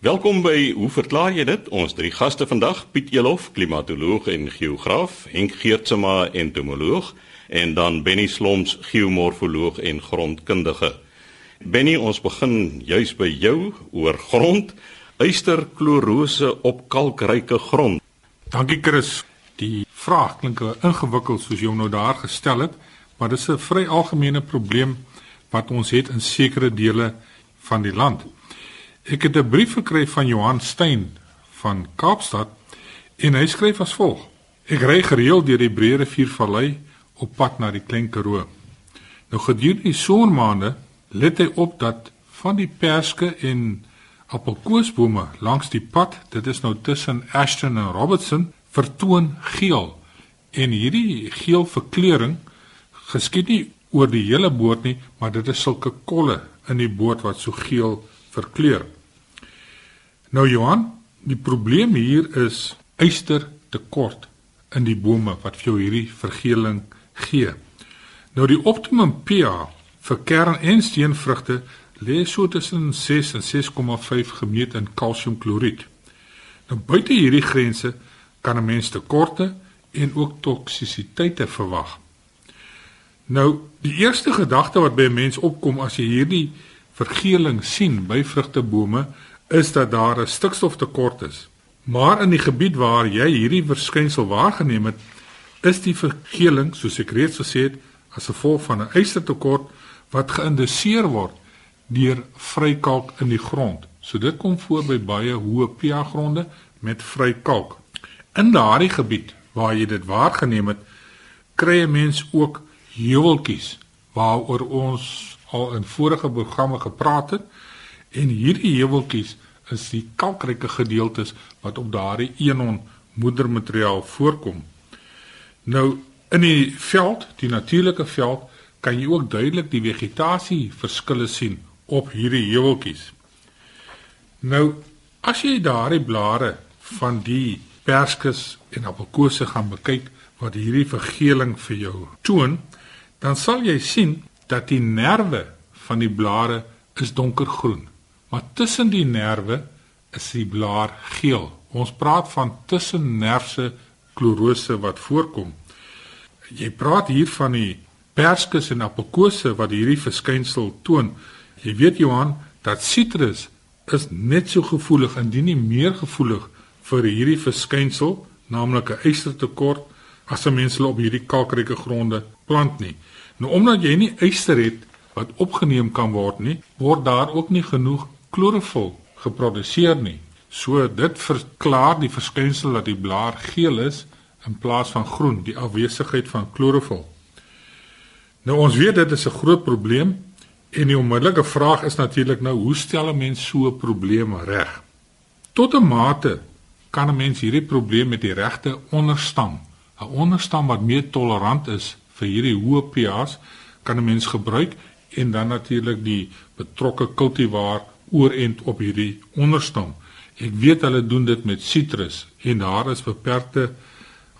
Welkom by Hoe verklaar jy dit? Ons drie gaste vandag, Piet Elof, klimatoloog en geograaf, Henk Geertsma, entomoloog en dan Benny Sloms, geomorfoloog en grondkundige. Benny, ons begin juis by jou oor grond, ysterklorose op kalkryke grond. Dankie Chris. Die vraag klink ingewikkeld soos jy nou daar gestel het, maar dit is 'n vry algemene probleem wat ons het in sekere dele van die land. Ek het 'n brief gekry van Johan Stein van Kaapstad en hy skryf as volg: Ek ry gereeld deur die Breë Riviervallei op pad na die Klein Karoo. Nou gedurende die somermaande let hy op dat van die perske en appelkoesbome langs die pad, dit is nou tussen Ashton en Robertson, vertoon geel. En hierdie geel verkleuring geskied nie oor die hele boot nie, maar dit is sulke kolle in die boot wat so geel verkleur. Nou Johan, die probleem hier is yster tekort in die bome wat vir jou hierdie vergeling gee. Nou die optimum pH vir kern- en steenvrugte lê so tussen 6 en 6,5 gemeet in kalsiumkloried. Nou buite hierdie grense kan 'n mens tekorte en ook toksisiteite verwag. Nou, die eerste gedagte wat by 'n mens opkom as jy hierdie vergeling sien by vrugtebome, is dat daar 'n stikstoftekort is. Maar in die gebied waar jy hierdie verskynsel waargeneem het, is die vergeling, soos ek reeds gesê het, as gevolg van 'n ystertekort wat geïnduseer word deur vrykalk in die grond. So dit kom voor by baie hoë pH gronde met vrykalk. In daardie gebied waar jy dit waargeneem het, kry 'n mens ook heuweltjies waaroor ons al in vorige programme gepraat het en hierdie heuweltjies is die kalkryke gedeeltes wat op daardie enon moedermateriaal voorkom. Nou in die veld, die natuurlike veld, kan jy ook duidelik die vegetasie verskille sien op hierdie heuweltjies. Nou as jy daardie blare van die perskes en appelkose gaan bekyk wat hierdie vergeling vir jou toon, dan sal jy sien dat die nerve van die blare is donkergroen, maar tussen die nerve is die blaar geel. Ons praat van tussennervse klorose wat voorkom. Jy praat hier van die perskes en appelkose wat hierdie verskynsel toon. Jy weet Johan dat sitrus is net so gevoelig indien nie meer gevoelig vir hierdie verskynsel, naamlik 'n ystertekort as 'n mens hulle op hierdie kalkryke gronde plant nie. Nou omdat jy nie yster het wat opgeneem kan word nie, word daar ook nie genoeg klorofil geproduseer nie. So dit verklaar die verskynsel dat die blaar geel is in plaas van groen, die afwesigheid van klorofil. Nou ons weet dit is 'n groot probleem en die onmiddellike vraag is natuurlik nou hoe stel 'n mens so 'n probleem reg? Tot 'n mate kan 'n mens hierdie probleem met die regte onderstam, 'n onderstam wat meer tolerant is vir hierdie hoë pH's kan 'n mens gebruik en dan natuurlik die betrokke kultivar oorent op hierdie onderstam. Ek weet hulle doen dit met sitrus en daar is beperkte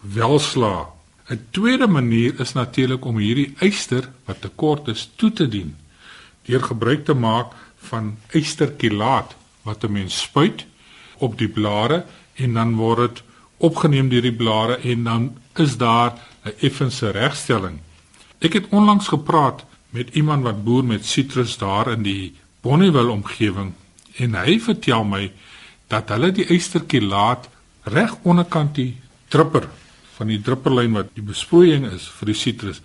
welsla. 'n Tweede manier is natuurlik om hierdie yster wat tekort is toe te dien deur gebruik te maak van ysterkilaat wat 'n mens spuit op die blare en dan word dit opgeneem deur die blare en dan is daar 'n effense regstelling. Ek het onlangs gepraat met iemand wat boer met sitrus daar in die Bonnieville omgewing en hy vertel my dat hulle die eysterkilaat reg onderkant die drupper van die drupperlyn wat die besproeiing is vir die sitrus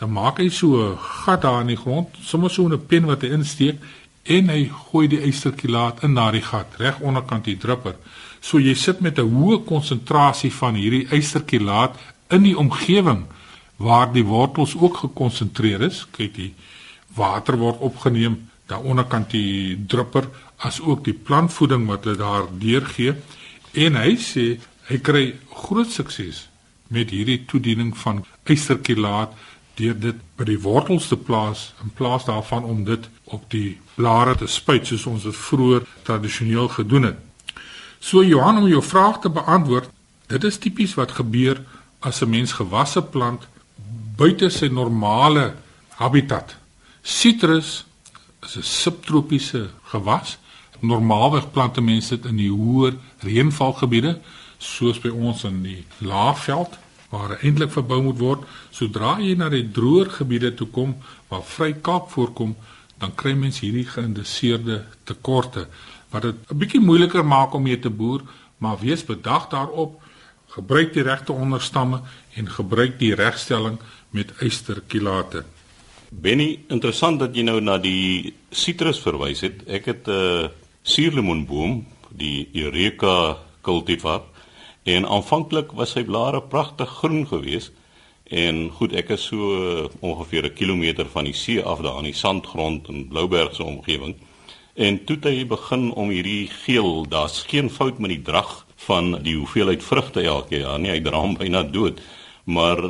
dan maak hy so 'n gat daar in die grond sommer so 'n pen wat hy insteek en hy gooi die eysterkilaat in daardie gat reg onderkant die drupper so jy sit met 'n hoë konsentrasie van hierdie eysterkilaat in die omgewing waar die wortels ook gekonsentreer is. Kyk, die water word opgeneem daar onderkant die drupper as ook die plantvoeding wat hulle daar deurgee en hy sê hy kry groot sukses met hierdie toediening van eysterkilaat deur dit by die wortels te plaas in plaas daarvan om dit op die blare te spuit soos ons dit vroeër tradisioneel gedoen het. So Johan om jou vraag te beantwoord, dit is tipies wat gebeur as 'n mens gewasse plant buite sy normale habitat. Citrus is 'n subtropiese gewas Normaalweg plante mense dit in die hoër reënvalgebiede, soos by ons in die Laagveld waar eintlik verbou moet word. Sodra jy na die droër gebiede toe kom waar vry kalk voorkom, dan kry mens hierdie geïnduseerde tekorte wat dit 'n bietjie moeiliker maak om mee te boer, maar wees bedag daarop. Gebruik die regte onderstamme en gebruik die regstelling met eysterkilate. Benny, interessant dat jy nou na die sitrus verwys het. Ek het 'n uh, suurlemoenboom, die Eureka cultivar, en aanvanklik was sy blare pragtig groen geweest. En goed, ek is so uh, ongeveer 'n kilometer van die see af daar in die sandgrond in Blouberg se omgewing. En toe het hy begin om hierdie geel, daar's geen fout met die drag van die hoeveelheid vrugte elke jaar nie. Hy dra hom byna dood maar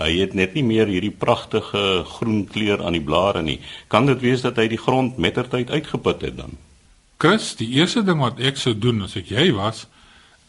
hy het net nie meer hierdie pragtige groen kleur aan die blare nie. Kan dit wees dat hy die grond mettertyd uitgeput het dan? Chris, die eerste ding wat ek sou doen as ek jy was,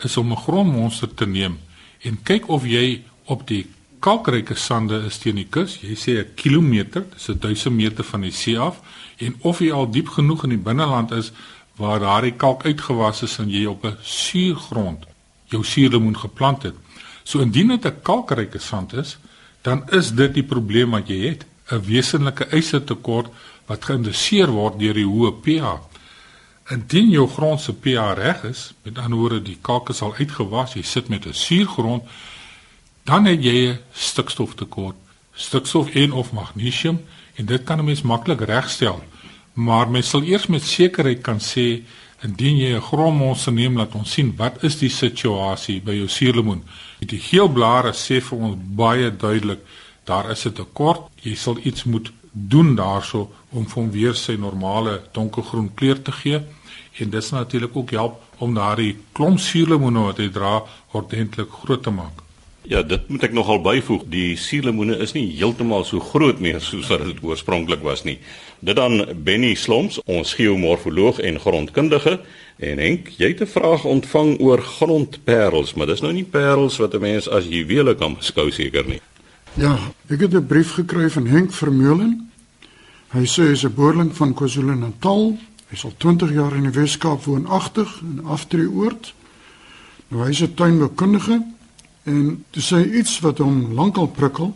is om 'n grondmonster te neem en kyk of jy op die kalkryke sande is teen die kus. Jy sê 'n kilometer, dis 'n 1000 meter van die see af en of jy al diep genoeg in die binneland is waar daardie kalk uitgewas is en jy op 'n suurgrond jou suurlemoen geplant het. So indien dit 'n kalkryke sand is, dan is dit die probleem wat jy het, 'n wesenlike ystertekort wat geïnduseer word deur die hoë pH. Indien jou grond se pH reg is, met ander woorde die kalk is al uitgewas, jy sit met 'n suurgrond, dan het jy 'n stikstoftekort, stikstof en of magnesium en dit kan 'n mens maklik regstel. Maar mens sal eers met sekerheid kan sê indien jy 'n grondmonster neem laat ons sien wat is die situasie by jou suurlemoen. Die geel blare sê vir ons baie duidelik daar is 'n tekort. Jy sal iets moet doen daarso om hom weer sy normale donkergroen kleur te gee en dit sal natuurlik ook help om daardie klomp suurlemoene wat hy dra ordentlik groot te maak. Ja, dit moet ek nogal byvoeg. Die suurlemoene is nie heeltemal so groot meer soos wat dit oorspronklik was nie. Dit dan Benny Sloms, ons geomorfoloog en grondkundige en Henk, jy het 'n vraag ontvang oor grondperels, maar dis nou nie perels wat 'n mens as juwele kan beskou seker nie. Ja, ek het 'n brief gekry van Henk Vermeulen. Hy sê hy is 'n boerling van KwaZulu-Natal. Hy is al 20 jaar in die Weskaap woonagtig in Aftreeoord. Nou hy is 'n tuinboukundige en dis iets wat hom lankal prikkel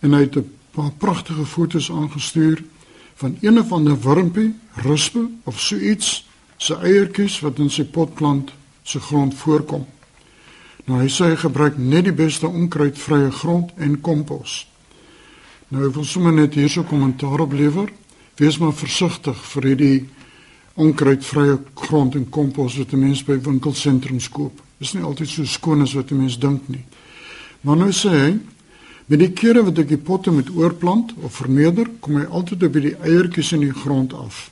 en hy het 'n paar pragtige foto's aangestuur van een of ander wurmpie, ruspe of so iets se eiertjies wat in sy potplant se grond voorkom. Nou hy sê hy gebruik net die beste onkruidvrye grond en kompos. Nou ek wil sommer net hierso kommentaar op lewer. Wees maar versigtig vir hierdie onkruidvrye grond en kompos wat mense by winkelsentrums koop. Is nie altyd so skoon as wat mense dink nie. Maar nou sê hy Met die kere wat ek die potte met oorplant of vermeerder, kom hy altyd op die eiertjies in die grond af.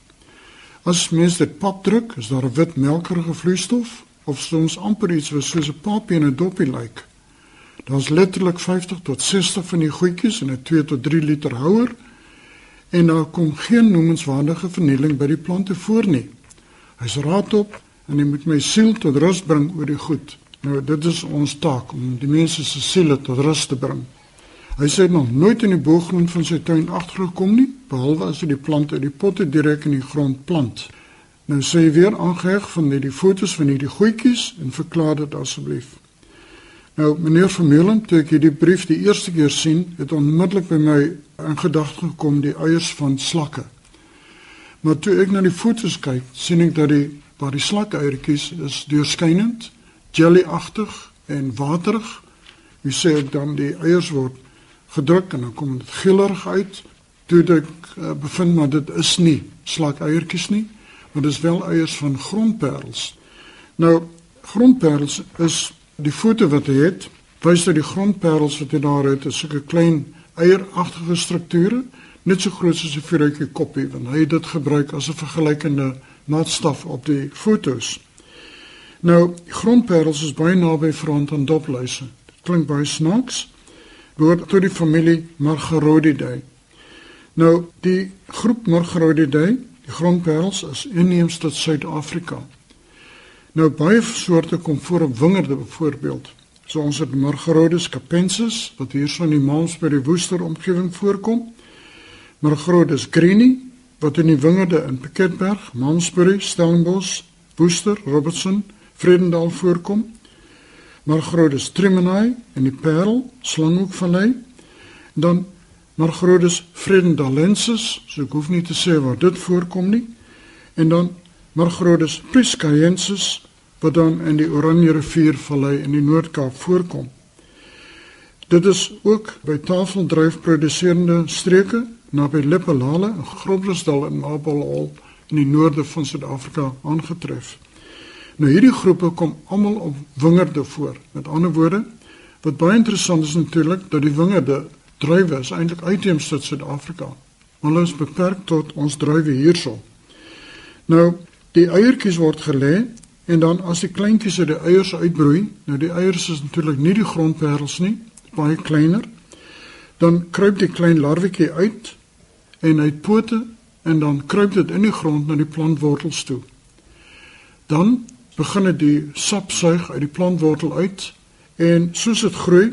As mens dit pap druk, is daar 'n wit melkerige vloeistof of soms amper iets wat soos 'n papie en 'n doppie lyk. Daar's letterlik 50 tot 60 van die goedjies in 'n 2 tot 3 liter houer en daar kom geen noemenswaardige vernieling by die plante voor nie. Hy's raadop en hy moet my siel tot rus bring oor die goed. Nou dit is ons taak om die mense se siele tot rus te bring. Hy sê nog nooit in die boergrond van sy tuin agtergekom nie, behalwe as hy die plante uit die potte direk in die grond plant. Nou sê hy weer aangeheg van die, die fotos van hierdie goedjies en verklaar dit asseblief. Nou meneer Vermeulen, toe ek hierdie brief die eerste keer sien, het onmiddellik by my in gedagte gekom die eiers van slakke. Maar toe ek na die fotos kyk, sien ek dat die waar die slakkeiertjies is deurskynend, jelly-agtig en waterig. Jy sê dan die eiers word gedruk en dan kom dit gillerig uit. Toe ek uh, bevind maar dit is nie slakeiertjies nie, maar dis wel eiers van grondperels. Nou grondperels is die foto wat hy het, wys dat die grondperels wat hy daar het, is sulke klein eieragtige strukture, net so groot soos 'n vuurtjie koppie, want hy het dit gebruik as 'n vergelykende maatstaf op die fotos. Nou, grondperels is baie naby verwant aan dopluise. Dit klink baie snaaks, behoort tot die familie Margerodidae. Nou, die groep Margerodidae, die grondperels is inheems tot Suid-Afrika. Nou baie soorte kom voor op wingerde byvoorbeeld. So ons het Margerodus capensis wat hierso in die Maans by die Woester omgewing voorkom. Margerodus greeni wat in die wingerde in Piketberg, Mansbury, Stellenbosch, Woester, Robertson, Vredendal voorkom. Margrodus trimenae in die Parel, Slanghoekvallei. Dan Margrodus fredendalensis, so ek hoef nie te sê waar dit voorkom nie. En dan Margrodus priscayensis wat dan in die Oranje riviervallei in die Noord-Kaap voorkom. Dit is ook by tafeldruifproduserende streke naby Lepelale en Groblersdal in Mabelhol in die noorde van Suid-Afrika aangetref. Nou hierdie groepe kom almal op wingerde voor. Met ander woorde, wat baie interessant is natuurlik dat die wingerde druiwe is eintlik uitheems tot Suid-Afrika. Hulle is beperk tot ons druiwe hierso. Nou, die eiertjies word gelê en dan as die kleintjies uit die eiers uitbroei, nou die eiers is natuurlik nie die grondperels nie, baie kleiner. Dan kruip die klein larwetjie uit en hy het pote en dan kruip dit in die grond na die plantwortels toe. Dan begin dit die sap suig uit die plantwortel uit en soos dit groei,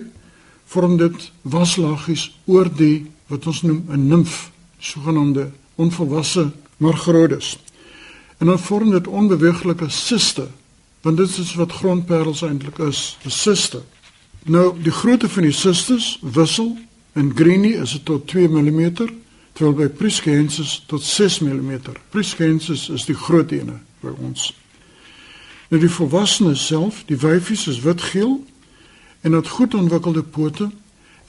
vorm dit waslaggies oor die wat ons noem 'n nimf, sogenaamde onvolwasse margrodes. En dan vorm dit onbeweeglike siste, want dit is wat grondperels eintlik is, 'n siste. Nou, die grootte van die sisters wissel. In greenie is dit tot 2 mm, terwyl by priskensis tot 6 mm. Priskensis is die groot ene by ons. Nou die volwassenes self, die wyfies is witgeel en het goed ontwikkelde pote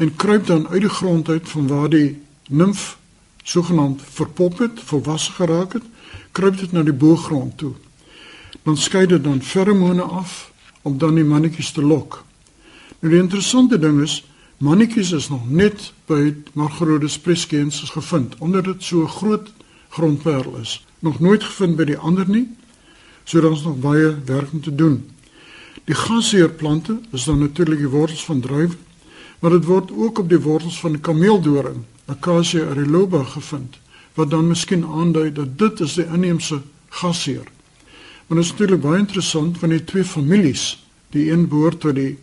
en kruip dan uit die grond uit van waar die nimf sogenaamd verpop het, volwasse geraak het, kruip dit na die boogrond toe. Dan skei dit dan feromone af om dan die mannetjies te lok. Nou die interessante ding is mannetjies is nog net by Margrodus prescensus gevind omdat dit so groot grondperl is. Nog nooit gevind by die ander nie. So daar's nog baie werk om te doen. Die gasheerplante is dan natuurlik die wortels van druiwe, maar dit word ook op die wortels van kameeldoring, Acacia areloba gevind, wat dan miskien aandui dat dit is die inheemse gasheer. Maar dit is natuurlik baie interessant van die twee families, die een behoort tot die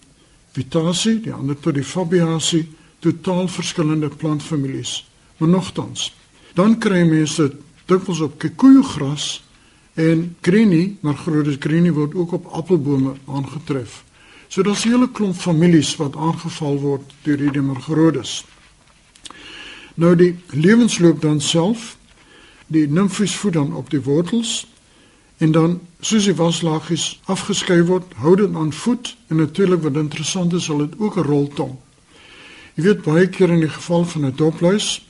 Vitasie, die ander tot die Fabiasie, totaal verskillende plantfamilies. Maar nogtans, dan kry mense dikwels op kikujugras en greenie, maar grootste greenie word ook op appelbome aangetref. So daar's 'n hele klomp families wat aangeval word deur hierdie margrodes. Nou die lewensloop dan self, die nimfies voed dan op die wortels en dan soos die waslaagies afgeskei word, hou dit aan voet en natuurlik wat interessant is, sal dit ook 'n roltong. Jy weet baie keer in die geval van 'n dopluis,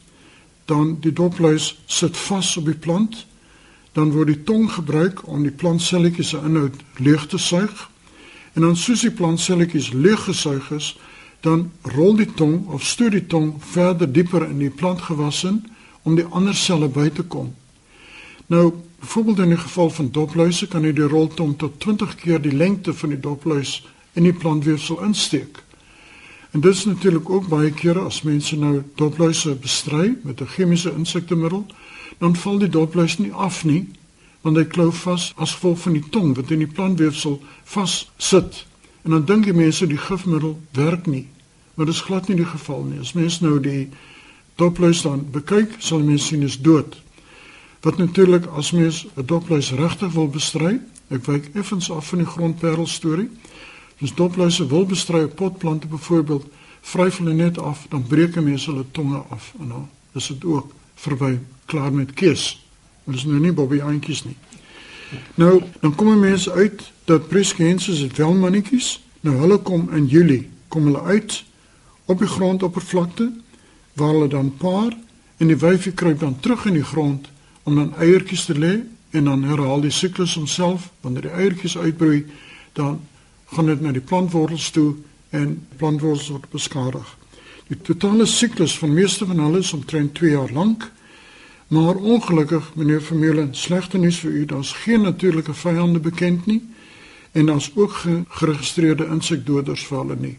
dan die dopluis sit vas op die plant, dan word die tong gebruik om die plantselletjies se inhoud leeg te suig. En dan soos die plantselletjies leeg gesuig is, dan rol die tong of stoot die tong verder dieper in die plantgewas in om die ander selle by te kom. Nou, byvoorbeeld in die geval van dopluise kan jy die roltong tot 20 keer die lengte van die dopluis in die plantweefsel insteek. En dit is natuurlik ook baie kere as mense nou dopluise bestry met 'n chemiese insektemiddel, dan val die dopluis nie af nie, want hy klou vas as gevolg van die tong wat in die plantweefsel vas sit. En dan dink die mense die gifmiddel werk nie, maar dit is glad nie die geval nie. As mens nou die dopluis dan bekyk, sal mense sien is dood. Wat natuurlik as mens 'n dopluis regtig wil bestry, ek wyk effens af van die grondperel storie. As dopluise wil bestry op potplante byvoorbeeld, vryf hulle net af, dan breek mense hulle tonge af en dan is dit ook verby klaar met keus. Maar dis nou nie bobbie eentjies nie. Nou, dan kom mense uit dat preskenses het wel mannetjies. Nou hulle kom in Julie, kom hulle uit op die grondoppervlakte waar hulle dan paar en die wyfie kruip dan terug in die grond om dan eiertjies te lê en dan herhaal die siklus homself wanneer die eiertjies uitbroei dan gaan dit na die plantwortels toe en plantwortels word beskadig. Die totale siklus van meeste van hulle is omtrent 2 jaar lank. Maar ongelukkig meneer Vermeulen, slegte nuus vir u, daar's geen natuurlike vyande bekend nie en daar's ook geregistreerde insekdoders vir hulle nie.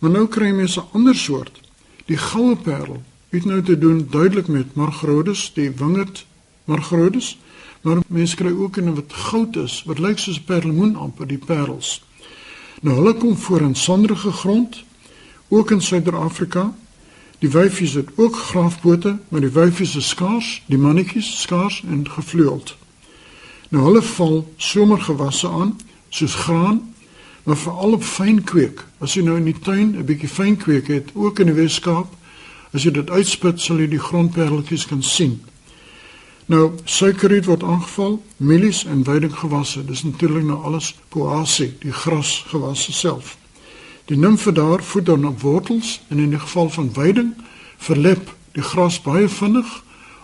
Maar nou kry mense 'n ander soort, die goue parel het nou te doen duidelik met margrodes, die wingerd margrodes, maar mense kry ook in wat goud is, wat lyk soos perlemoen amper die parels. Nou hulle kom voor in sanderige grond, ook in Suider-Afrika. Die wyfies het ook graafpote, maar die wyfies is skaars, die mannetjies skaars en gevleueld. Nou hulle val somergewasse aan, soos graan, maar veral op fynkweek. As jy nou in die tuin 'n bietjie fynkweek het, ook in die Weskaap, as jy dit uitspit, sal jy die grondpereltjies kan sien. Nou, suikerriet word aangeval, mielies en weidinggewasse. Dis natuurlik nou alles poasie, die grasgewasse self. Die nimfe daar voed dan op wortels en in die geval van weiding verlep die gras baie vinnig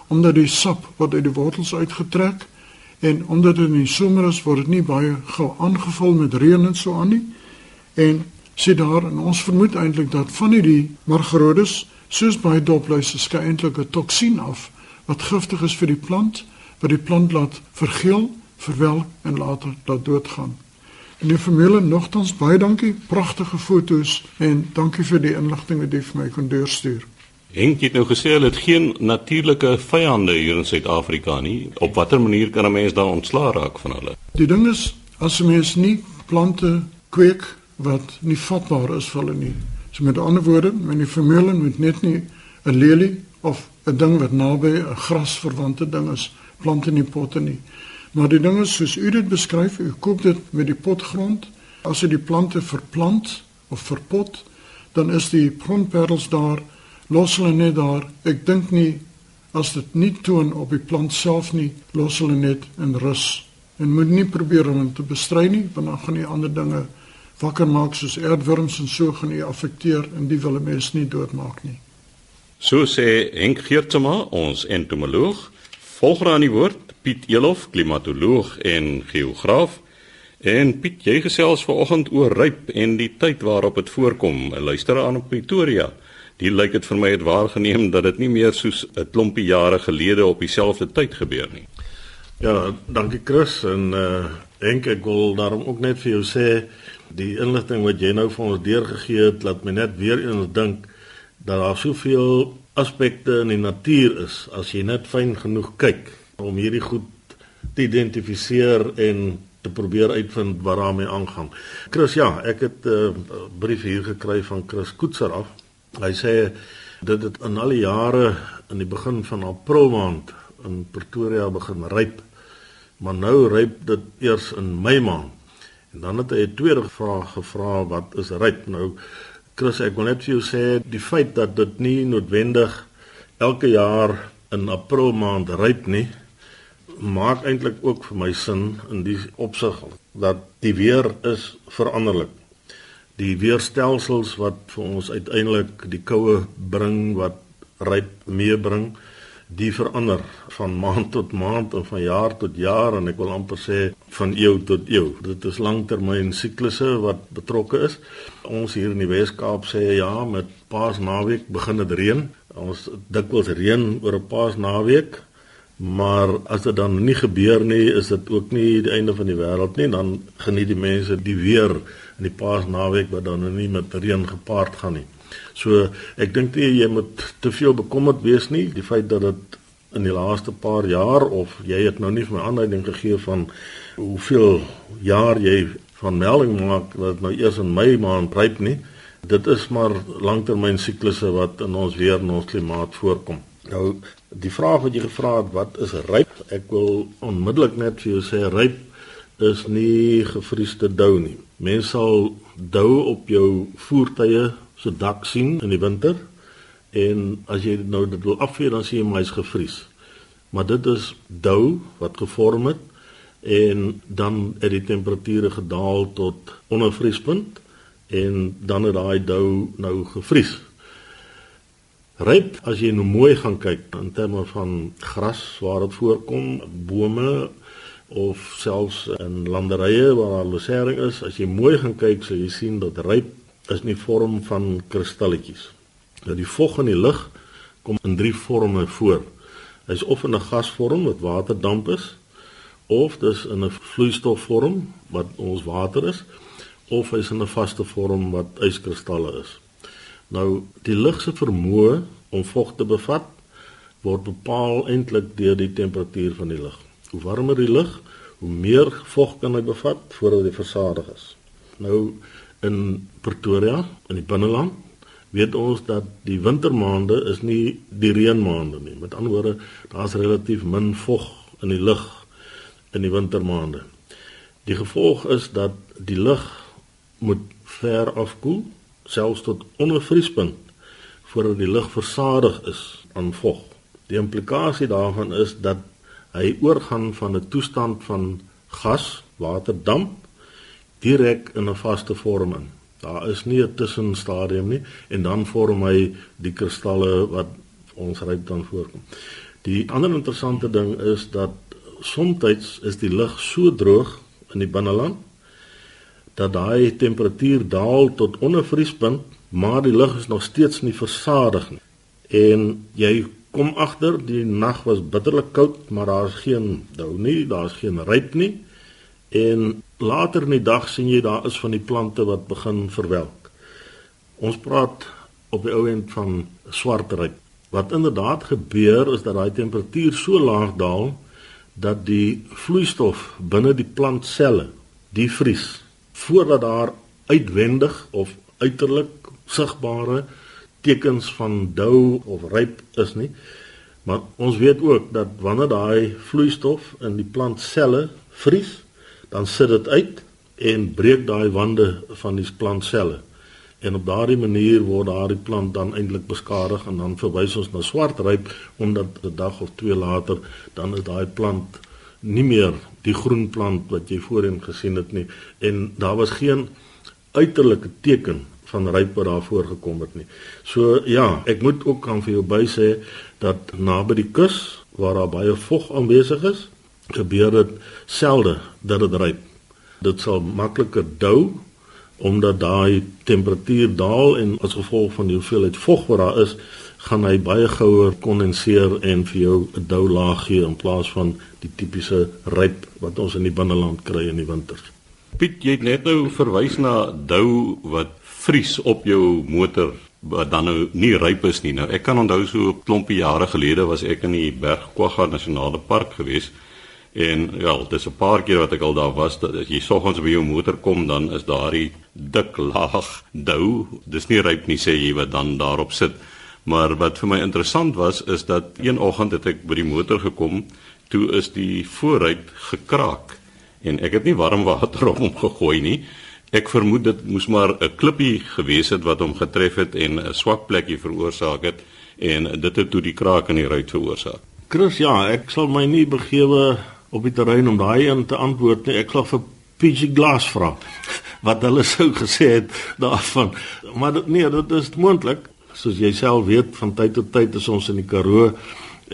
omdat die sap wat uit die wortels uitgetrek en omdat dit in die somer is word dit nie baie gou aangeval met reën en so aan nie. En sê daar en ons vermoed eintlik dat van hierdie margarodes soos baie dopluise skei eintlik 'n toksien af wat giftig is vir die plant wat die plant laat vergeel, verwelk en later laat doodgaan. En die familie nogtans baie dankie, pragtige foto's en dankie vir die inligting wat jy vir my kon deurstuur. Henk het nou gesê hulle het geen natuurlike vyande hier in Suid-Afrika nie. Op watter manier kan 'n mens dan ontslaa raak van hulle? Die ding is as 'n mens nie plante kweek wat nie vatbaar is vir hulle nie. So met ander woorde, men die familie moet net nie 'n lelie of 'n ding wat naby 'n grasverwante ding is, plant in die potte nie. Maar die ding is soos u dit beskryf, u koop dit met die potgrond. As jy die plante verplant of verpot, dan is die grondperels daar los hulle net daar. Ek dink nie as dit nie toon op die plant self nie, los hulle net in rus. En moet nie probeer om te bestry nie, want dan gaan die ander dinge wakker maak soos aardwurms en so gaan die affekteer en die wil 'n mens nie doodmaak nie. So sê Henk Geertsma, ons entomoloog, volger aan die woord Piet Elof, klimatoloog en geograaf. En Piet, jy gesels vanoggend oor ryp en die tyd waarop dit voorkom. Luister aan op Pretoria die lyk dit vir my het waargeneem dat dit nie meer soos 'n klompie jare gelede op dieselfde tyd gebeur nie. Ja, dankie Chris en uh Henk ek wil daarom ook net vir jou sê die inligting wat jy nou vir ons deurgegee het laat my net weer eens dink dat daar soveel aspekte in die natuur is as jy net fyn genoeg kyk om hierdie goed te identifiseer en te probeer uitvind wat daarmee aangaan. Chris ja, ek het 'n uh, brief hier gekry van Chris Koetser af Hy sê dit het in al die jare in die begin van April maand in Pretoria begin ryp. Maar nou ryp dit eers in Mei maand. En dan het hy 'n tweede vraag gevra wat is ryp nou? Chris, ek wil net vir jou sê die feit dat dit nie noodwendig elke jaar in April maand ryp nie, maak eintlik ook vir my sin in die opsig dat die weer is veranderlik die weerstelsels wat vir ons uiteindelik die koue bring wat ryp meebring die verander van maand tot maand of van jaar tot jaar en ek wil amper sê van eeu tot eeu. Dit is langtermyn siklusse wat betrokke is. Ons hier in die Wes-Kaap sê ja, met Paasnaweek begin dit reën. Ons dikwels reën oor 'n Paasnaweek, maar as dit dan nie gebeur nie, is dit ook nie die einde van die wêreld nie. Dan geniet die mense die weer in die paasnaweek wat dan nou nie met reën gepaard gaan nie. So ek dink nie jy moet te veel bekommerd wees nie die feit dat dit in die laaste paar jaar of jy het nou nie vir my aanduiding gegee van hoeveel jaar jy van melding maak dat dit nou eers in Mei maand ryp nie. Dit is maar langtermyn siklusse wat in ons weer en ons klimaat voorkom. Nou die vraag wat jy gevra het, wat is ryp? Ek wil onmiddellik net vir jou sê ryp is nie gefriesde dou nie. Mense sal dou op jou voertuie se dak sien in die winter en as jy nou dit wil afvee dan sien jy maar hy's gevries. Maar dit is dou wat gevorm het en dan het die temperature gedaal tot onder vriespunt en dan het daai dou nou gevries. Ryp as jy nou mooi gaan kyk in terme van gras waar dit voorkom, bome of selfs in landerye waar daar losering is, as jy mooi gaan kyk, sal jy sien dat ryp is in die vorm van kristalletjies. Nou die vog in die lug kom in drie forme voor. Hy's of in 'n gasvorm wat waterdamp is, of dis in 'n vloeistofvorm wat ons water is, of hy's in 'n vaste vorm wat yskristalle is. Nou die lug se vermoë om vog te bevat word bepaal eintlik deur die temperatuur van die lug. Hoe warmer die lug, hoe meer vog kan hy bevat voordat hy versadig is. Nou in Pretoria, in die binneland, weet ons dat die wintermaande is nie die reënmaande nie. Met ander woorde, daar's relatief min vog in die lug in die wintermaande. Die gevolg is dat die lug moet ver afkoel, selfs tot onder vriespunt voordat die lug versadig is aan vog. Die implikasie daarvan is dat hy oorgaan van 'n toestand van gas, water, damp direk in 'n vaste vorm in. Daar is nie 'n tussenstadium nie en dan vorm hy die kristalle wat ons ryp dan voorkom. Die ander interessante ding is dat soms is die lug so droog in die binneland dat daai temperatuur daal tot onder vriespunt, maar die lug is nog steeds nie versadig nie. En jy kom agter die nag was bitterlik koud, maar daar's geen dou nie, daar's geen ryp nie. En later in die dag sien jy daar is van die plante wat begin verwelk. Ons praat op die ou end van swart ryp. Wat inderdaad gebeur is dat daai temperatuur so laag daal dat die vloeistof binne die plantselle die vries voordat daar uitwendig of uiterlik sigbare tekens van dou of ryp is nie. Maar ons weet ook dat wanneer daai vloeistof in die plantselle vries, dan sit dit uit en breek daai wande van die plantselle. En op daardie manier word daardie plant dan eintlik beskadig en dan verwys ons na swart ryp omdat 'n dag of twee later dan is daai plant nie meer die groen plant wat jy voorheen gesien het nie en daar was geen uiterlike teken van ryp wat daar voorgekom het nie. So ja, ek moet ook kan vir jou by sê dat naby die kus waar daar baie vog aanwesig is, gebeur dit selde dat dit ryp. Dit sal makliker dou omdat daai temperatuur daal en as gevolg van die hoeveelheid vog wat daar is, gaan hy baie gouer kondenseer en vir jou 'n dou laag gee in plaas van die tipiese ryp wat ons in die binneland kry in die winters. Piet, jy het net nou verwys na dou wat vries op jou motor wat dan nou nie ryp is nie. Nou ek kan onthou so 'n klompie jare gelede was ek in die Bergquagga Nasionale Park geweest En ja, dis 'n paar keer wat ek al daar was, dat as jy soggens by jou motor kom, dan is daar 'n dik laag dou. Dis nie ryp nie sê jy wat dan daarop sit. Maar wat vir my interessant was is dat een oggend het ek by die motor gekom, toe is die voorruit gekraak en ek het nie warm water op hom gegooi nie. Ek vermoed dit moes maar 'n klippie gewees het wat hom getref het en 'n swak plekkie veroorsaak het en dit het toe die kraak in die ruit veroorsaak. Chris, ja, ek sal my nie begewe op die terrein om daai in te antwoord nie. Ek sal vir PG Glass vra wat hulle sou gesê het daarvan. Maar dit nee, dit is moontlik. Soos jy self weet, van tyd tot tyd is ons in die Karoo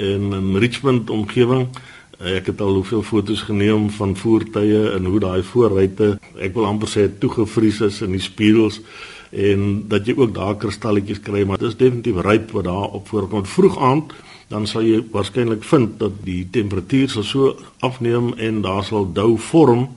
en in Richmond omgewing. Ek het al hoeveel fotos geneem van voertuie en hoe daai voorruite, ek wil amper sê toegevries is in die spieëls en dat jy ook daar kristalletjies kry, maar dit is definitief ryp wat daar op voorkom. Vroeg aand dan sal jy waarskynlik vind dat die temperatuur sal so afneem en daar sal dou vorm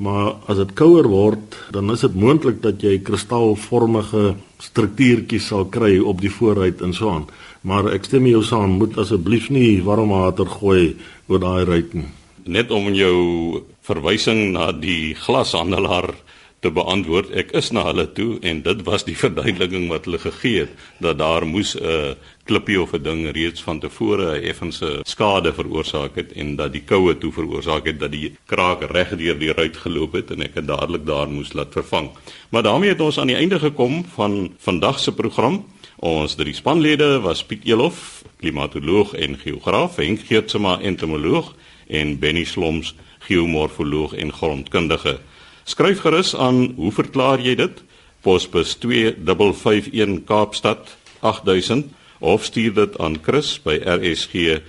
maar as dit kouer word dan is dit moontlik dat jy kristalvormige struktuurtjies sal kry op die voorruit en so aan. Maar ek stem jou saam moet asseblief nie warm water gooi oor daai ruit nie. Net om jou verwysing na die glashandelaar te beantwoord. Ek is na hulle toe en dit was die verduideliking wat hulle gegee het dat daar moes 'n klippie of 'n ding reeds van tevore 'n effense skade veroorsaak het en dat die koue toe veroorsaak het dat die kraak reg deur die ruit geloop het en ek het dadelik daar moes laat vervang. Maar daarmee het ons aan die einde gekom van vandag se program. Ons drie spanlede was Piet Elof, klimatoloog en geograaf, Henk Geertsma, entomoloog en Benny Sloms, geomorfoloog en grondkundige. Skryf gerus aan, hoe verklaar jy dit? Posbus 2551 Kaapstad 8000 of stuur dit aan chris by rsg.co.za.